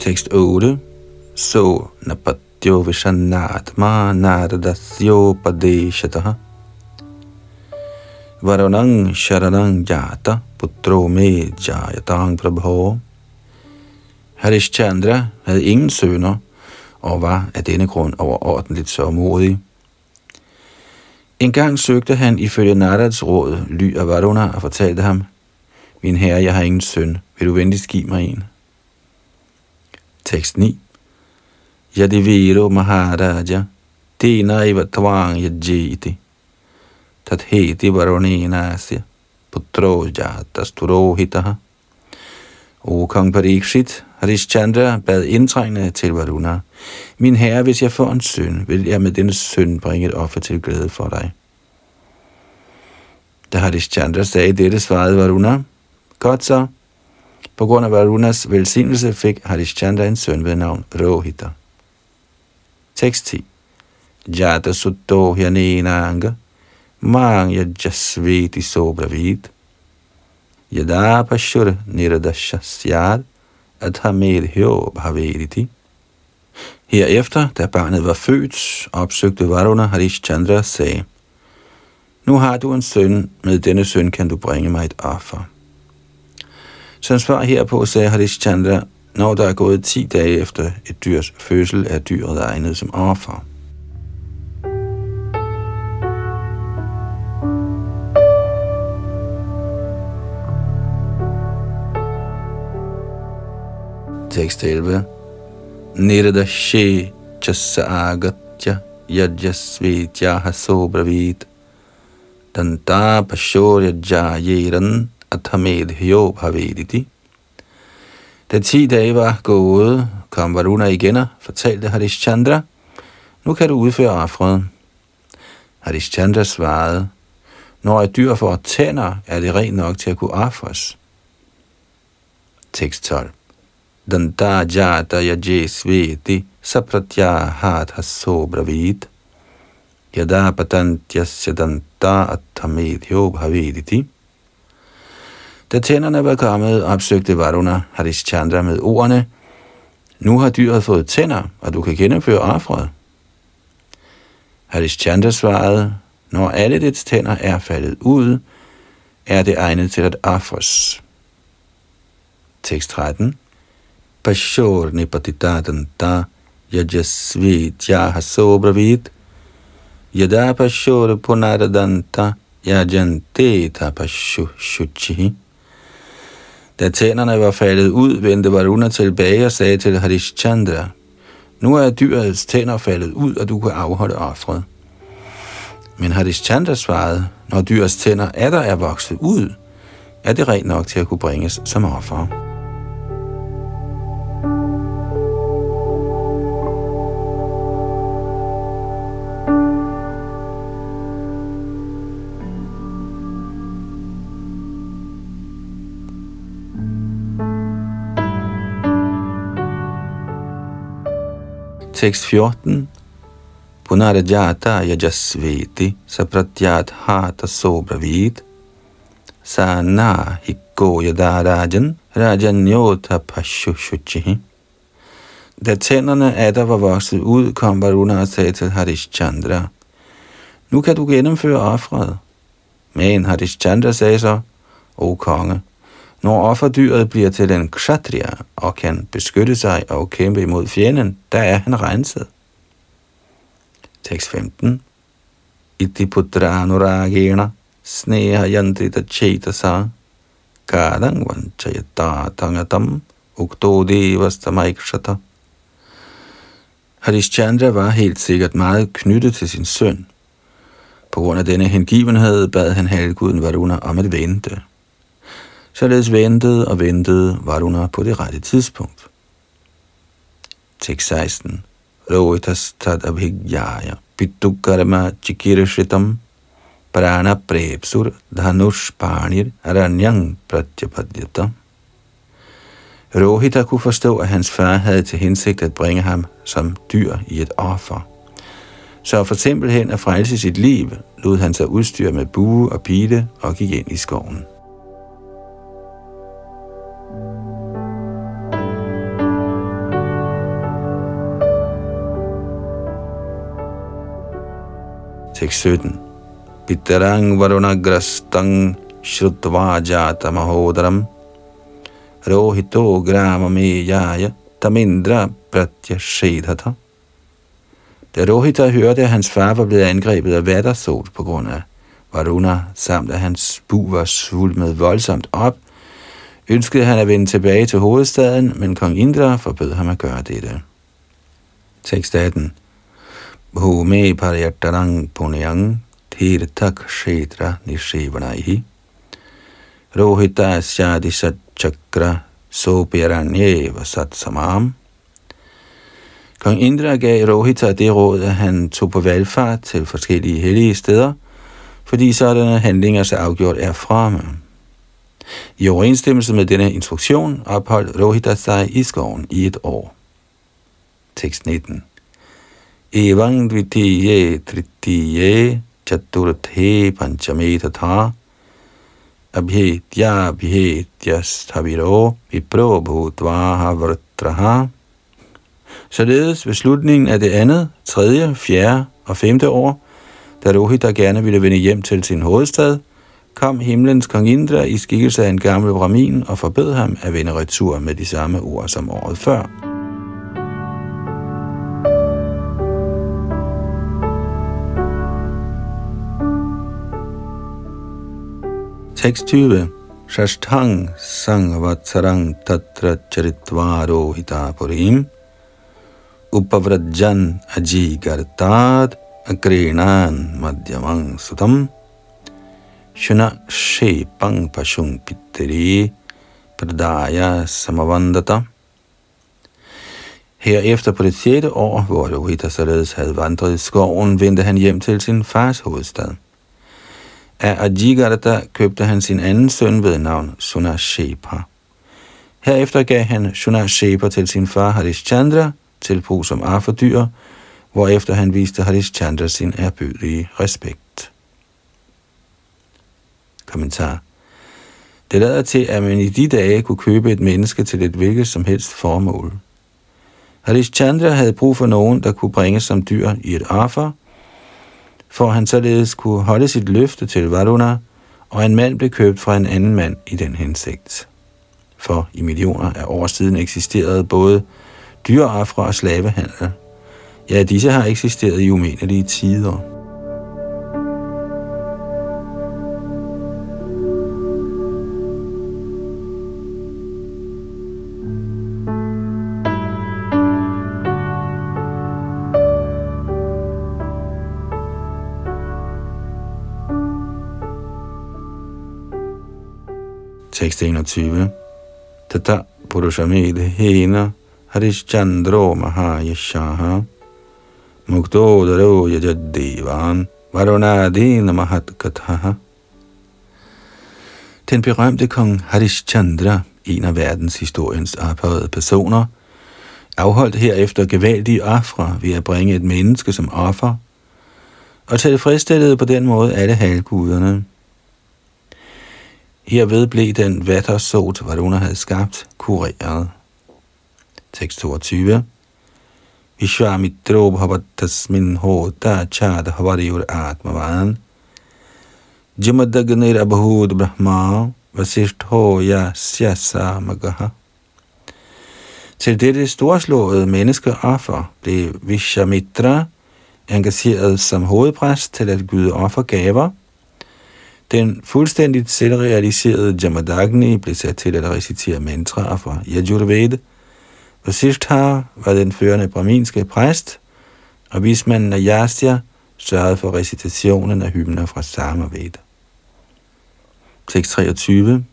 Tekst 8. Så napatyo vishanatma naradasyo padeshataha. Varanang sharanang jata putro me jayatang prabho. Harishchandra havde ingen sønner og var af denne grund overordentligt så modig. En gang søgte han ifølge Narads råd ly af Varuna og fortalte ham, Min herre, jeg har ingen søn. Vil du venligst give mig en? Tekst 9. Yadiviro Maharaja Tina iva tvang yajiti Tatheti varonenasya Putro jatas turohitaha O kong Parikshit, Harishchandra bad indtrængende til Varuna. Min herre, hvis jeg får en søn, vil jeg med denne søn bringe et offer til glæde for dig. Da Harishchandra sagde dette, svarede Varuna, Godt så, på grund af Varunas velsignelse fik Harishchandra en søn ved navn Rohita. Tekst 10. Jata sutto hyanenanga mang yajasveti sobravit yada pashur niradashasyad adhamed hyo bhavediti. Herefter, da barnet var født, opsøgte Varuna Harishchandra sagde, Nu har du en søn, med denne søn kan du bringe mig et offer. Som svar herpå sagde Harishchandra, når der er gået 10 dage efter et dyrs fødsel, er dyret egnet som offer. Tekst 11. Nirdashe chasa chasagatya yajasvetya haso bravit danta pashorya jayeran athamedhyo bhavediti. Da ti dage var gået, kom Varuna igen og fortalte Harishchandra, nu kan du udføre offret. Harishchandra svarede, når et dyr får tænder, er det rent nok til at kunne offres. Tekst 12. Danta jata yaje sveti sapratyahat haso bravit yada patantyasya danta athamedhyo bhavediti. Da tænderne var kommet, opsøgte Varuna Harishchandra med ordene, Nu har dyret fået tænder, og du kan gennemføre offret. Harishchandra svarede, når alle dets tænder er faldet ud, er det egnet til at offres. Tekst 13. Pashor nipatitadanta yajasvi tyahaso sobravit yada pashor punaradanta yajante tapashu shuchihi. Da tænderne var faldet ud, vendte Varuna tilbage og sagde til Harishchandra, nu er dyrets tænder faldet ud, og du kan afholde offret. Men Harishchandra svarede, når dyrets tænder er der er vokset ud, er det rent nok til at kunne bringes som offer. Tekst 14. Punarjata yajasveti sapratyat hata sobravid sana hikko yadarajan rajanyota pashushuchihi. Da tænderne af der var vokset ud, kom Varuna og sagde til Harishchandra, nu kan du gennemføre offret. Men Harishchandra sagde så, O konge, når offerdyret bliver til en kshatriya og kan beskytte sig og kæmpe imod fjenden, der er han renset. Tekst 15. Iti putra anuragena sneha yantrita chetasa kadang vanchayata tangatam ukto uktodevastamaikshata. Harishchandra var helt sikkert meget knyttet til sin søn. På grund af denne hengivenhed bad han halvguden Varuna om at vente. Således ventede og ventede Varuna på det rette tidspunkt. Tekst 16. Rohitas tad abhigyaya pitukarma chikirishitam prana prepsur dhanush panir aranyang pratyapadyata. Rohita kunne forstå, at hans far havde til hensigt at bringe ham som dyr i et offer. Så for simpelthen at frelse sit liv, lod han sig udstyre med bue og pile og gik ind i skoven. Tekst 17. Pitarang varunagrastang shrutva jata mahodaram rohito grama jaya tamindra pratyashedhata. Da Rohita hørte, at hans far var blevet angrebet af vattersol på grund af Varuna, samt at hans bu var svulmet voldsomt op, ønskede han at vende tilbage til hovedstaden, men kong Indra forbød ham at gøre dette. Tekst 18 Bhume paryattarang punyang tirtak kshetra nishivanaihi Rohita syadi chakra sopiranyeva sat samam Kong Indra gav Rohita det råd, at han tog på valgfart til forskellige hellige steder, fordi sådanne handlinger så afgjort er fremme. I overensstemmelse med denne instruktion opholdt Rohita sig i skoven i et år. Tekst 19. Evang dvitiye tritiye chaturthe panchame tatha abhetya abhetya sthaviro vipro bhutvaha vrtraha. Således ved slutningen af det andet, tredje, fjerde og femte år, da Rohita gerne ville vende hjem til sin hovedstad, kom himlens kong Indra i skikkelse af en gammel brahmin og forbød ham at vende retur med de samme ord som året før. Tekst 20. Shashtang sangvatsarang tatra charitvaro hitapurim upavrajan ajigartad akrenan madhyamang sutam shuna shepang pashung pitteri pradaya samavandata. Herefter på det sjette år, hvor Rohita således havde vandret i skoven, vendte han hjem til sin fars hovedstad. Af Ajigarata købte han sin anden søn ved navn Sunashepa. Herefter gav han Sunashepa til sin far Harishchandra, tilbrug som arfordyr, hvorefter han viste Harishchandra sin erbødige respekt. Kommentar. Det lader til, at man i de dage kunne købe et menneske til et hvilket som helst formål. Harishchandra havde brug for nogen, der kunne bringe som dyr i et offer, for han således kunne holde sit løfte til Varuna, og en mand blev købt fra en anden mand i den hensigt. For i millioner af år siden eksisterede både dyreafre og slavehandel. Ja, disse har eksisteret i umenelige tider. Tekst 21. Tata Purushamedhe Hena Harishchandro Mahayashaha Muktodaro Yajaddevan Varunadena Mahat Kathaha Den berømte kong Harishchandra, en af verdenshistoriens ophøjede personer, afholdt herefter gevaldige ofre ved at bringe et menneske som offer, og tilfredsstillede på den måde alle halvguderne. Herved blev den vattersot, Varuna havde skabt, kureret. Tekst 22. Vishvamitro bhavatasmin hota chad havariur atmavan. Jamadagnir abhud brahma vasishtho yasya samagaha. Til dette storslåede menneskeoffer blev Vishamitra engageret som hovedpræst til at gyde offergaver. Den fuldstændigt selvrealiserede Jamadagni blev sat til at recitere mantraer fra Yajurveda, Vasishthar var den førende brahminske præst, og vismanden af sørgede for recitationen af hymner fra Samaveda. Tekst 23.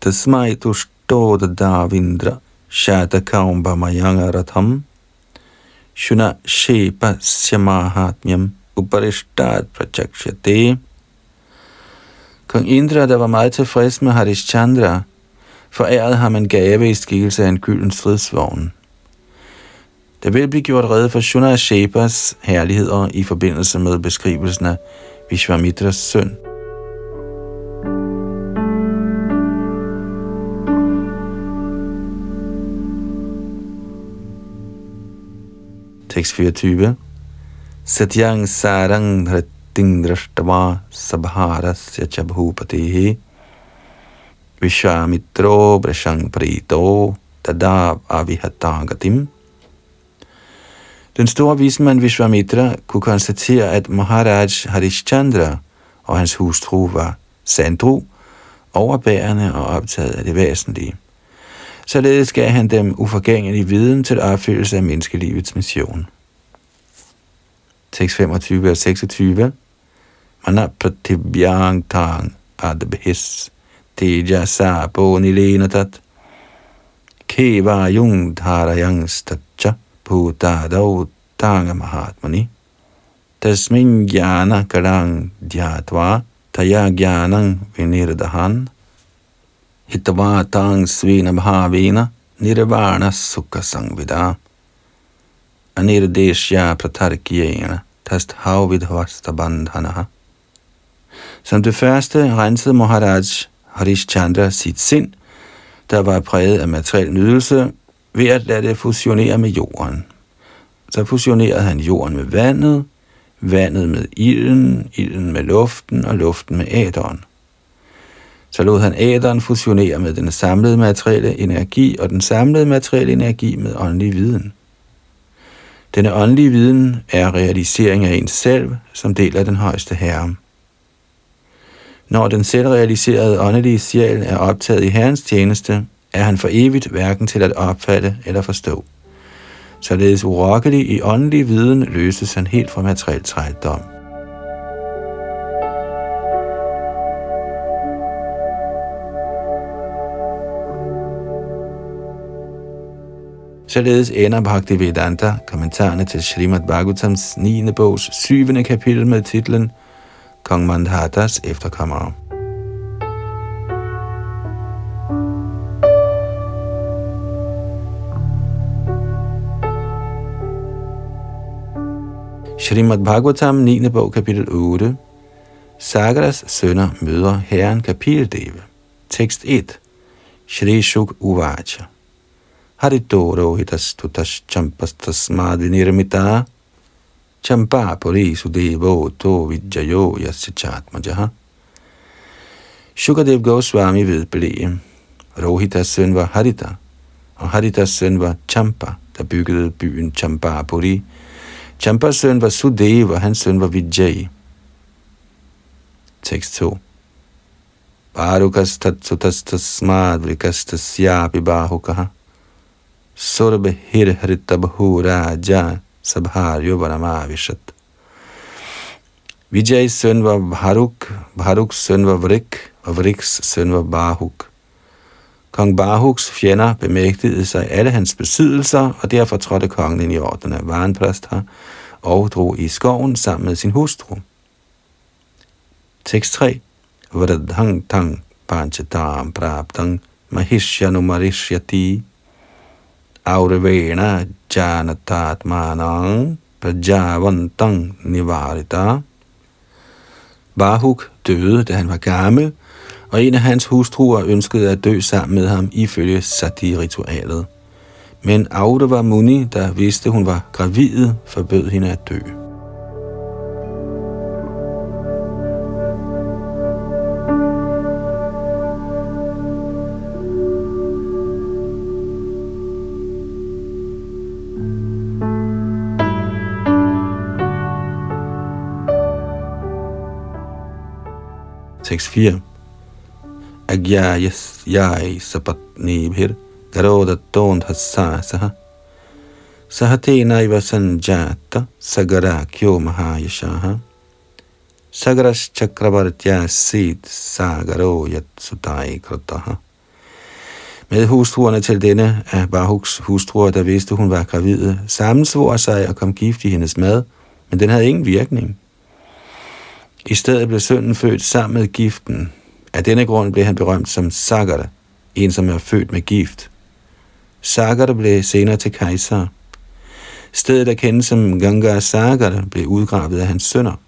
Tasmai tushtoda davindra shatakaumba mayanga ratham shuna shepa syamahatmyam uparishtat prachakshate Kong Indra, der var meget tilfreds med Harishchandra, forærede ham en gave i skikkelse af en gylden stridsvogn. Der vil blive gjort redde for Shuna Shepas herligheder i forbindelse med beskrivelsen af Vishwamitras søn. Tekst 24. Satyang sarang hriting drashtava sabharasya cha bhupatehi Vishwamitro brashang prito tada avihatagatim. Den store vismand Vishwamitra kunne konstatere, at Maharaj Harishchandra og hans hustru var sandru, overbærende og optaget af det væsentlige. Således gav han dem uforgængelig viden til opfyldelse af menneskelivets mission. Tekst 25 og 26. Mana pratibhyang tang adabhis tejasa tat keva yung dharayang statcha bhutadau tanga mahatmani tasmin jnana karang dhyatva taya jnanang vinirdahan tang svina bhavina nirvana sukha sangvida anirdeshya pratarkiyena tast bandhanaha. Som det første rensede Maharaj Harishchandra sit sind, der var præget af materiel nydelse, ved at lade det fusionere med jorden. Så fusionerede han jorden med vandet, vandet med ilden, ilden med luften og luften med æderen. Så lod han æderen fusionere med den samlede materielle energi og den samlede materielle energi med åndelig viden. Denne åndelige viden er realisering af ens selv som del af den højeste herre. Når den selvrealiserede åndelige sjæl er optaget i Herrens tjeneste, er han for evigt hverken til at opfatte eller forstå. Således urokkelig i åndelig viden løses han helt fra materiel trældom. Således ender Bhaktivedanta kommentarerne til Srimad Bhagavatams 9. bogs 7. kapitel med titlen Kong Mandhatas efterkommere. Srimad Bhagavatam 9. bog kapitel 8 Sagaras sønner møder herren Kapildeve. Tekst 1 Shri Shuk Uvacha Haridoro hitas tutas champastas madvinirmita champa चंपा पुरी सुदेवो तो विजयो यत्मज शुकदेव गोस्वामी विप्री रोहित स्व हरित। और हरित स्व चंपा चंपा पुरी चंपा स्व सुदेव। हन स्व विजयी पारुकस्तत्सुतस्तस्मा वृकस्त बाहुक। सुरभिर्तभूराजा sabharyo varamavishat. Vijay's søn var Bharuk, Bharuks søn var Vrik, og Vriks søn var Bahuk. Kong Bahuks fjender bemægtigede sig alle hans besiddelser, og derfor trådte kongen ind i orden af Varenprastha og drog i skoven sammen med sin hustru. Tekst 3. Vradhang tang panchatam praptang mahishyanu marishyati aurvena janatatmanang prajavantang nivarita. Bahuk døde, da han var gammel, og en af hans hustruer ønskede at dø sammen med ham ifølge sati-ritualet. Men Audava Muni, der vidste, hun var gravid, forbød hende at dø. 6.4. Agyayas sapatnibhir garodatontha sasaha Sahate naiva sanjata sagara kyo mahayashaha Sagaras chakravartya sit sagaro yat sutai krataha med hustruerne til denne af Bahuks hustruer, der vidste, hun var gravid, sammensvor sig og kom gift i hendes mad, men den havde ingen virkning. I stedet blev sønnen født sammen med giften, Af denne grund blev han berømt som Sagara, en som er født med gift. Sagara blev senere til kejser. Stedet, der kendes som Ganga Sagara, blev udgravet af hans sønner.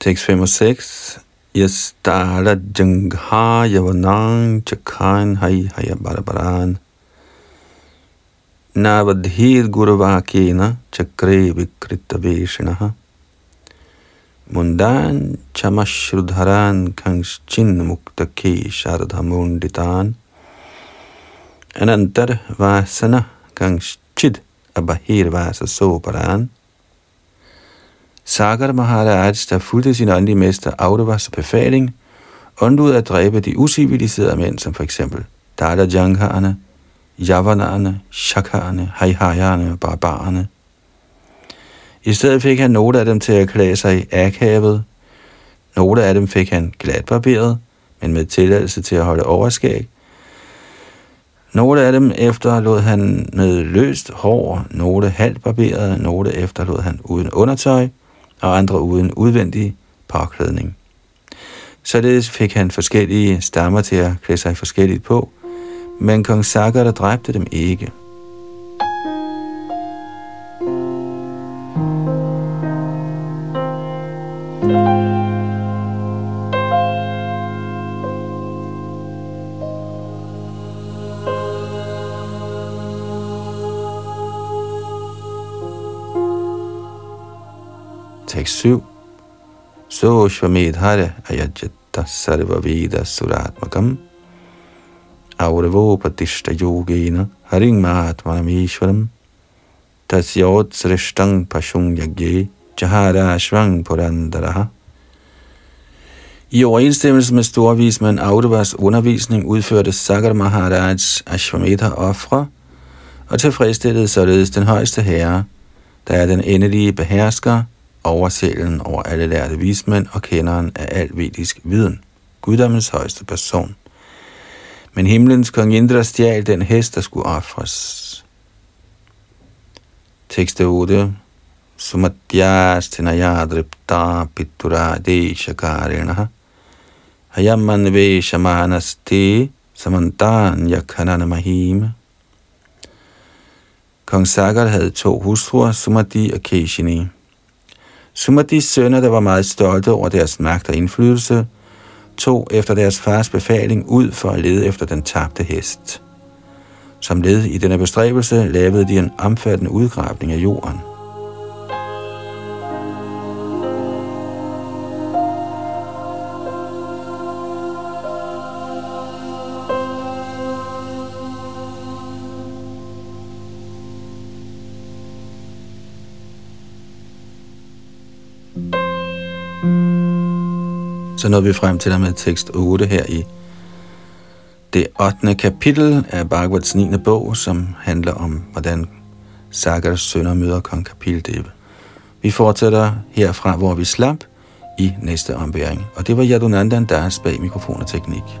Tekst 5 og 6. Yastara jangha yavanang chakhan hai hayabarabaran. Navadhir guruvakena chakre vikrita veshinaha. Mundan chamashrudharan kangschin muktake shardhamunditan. Anantar vasana kangschid abahir vasa soparan. Sagar Maharaj, der fulgte sin åndelige mester Audavas befaling, undlod at dræbe de usiviliserede mænd, som for eksempel Dada Jankharne, Javanerne, Shakharne, Haihajarne og Barbarerne. I stedet fik han nogle af dem til at klæde sig i akavet. Nogle af dem fik han glat barberet, men med tilladelse til at holde overskæg. Nogle af dem efterlod han med løst hår, nogle halvt barberet, nogle efterlod han uden undertøj, og andre uden udvendig påklædning. Således fik han forskellige stammer til at klæde sig forskelligt på, men kong Sagar dræbte dem ikke. 7. So Shvamedhara Ayajatta Sarva Veda Suratmakam. Auravopadishta Yogena Haring Mahatmanam Ishwaram Tasyot Srishtang Pashung Yagye Jahara ashvang Purandaraha. I overensstemmelse med storvismand Audavas undervisning udførte Sagar Maharaj Ashwamedha ofre og tilfredsstillede således den højeste herre, der er den endelige behersker, oversælen over alle lærte vismænd og kenderen af al vedisk viden, guddommens højeste person. Men himlens kong Indra stjal den hest, der skulle ofres. Tekst 8. Sumatyas tinayadripta pittura deshakarinaha hayamman veshamanaste samantan yakhanana mahima. Kong Sagar havde to hustruer, Sumati og Keshini. Sumadis sønner, der var meget stolte over deres magt og indflydelse, tog efter deres fars befaling ud for at lede efter den tabte hest. Som led i denne bestræbelse lavede de en omfattende udgravning af jorden. Så nåede vi frem til der med tekst 8 her i det 8. kapitel af Bhagavats 9. bog, som handler om, hvordan Sagars sønner møder kong Kapildeva. Vi fortsætter herfra, hvor vi slap i næste ombæring. Og det var Yadunandan, der bag mikrofon og teknik.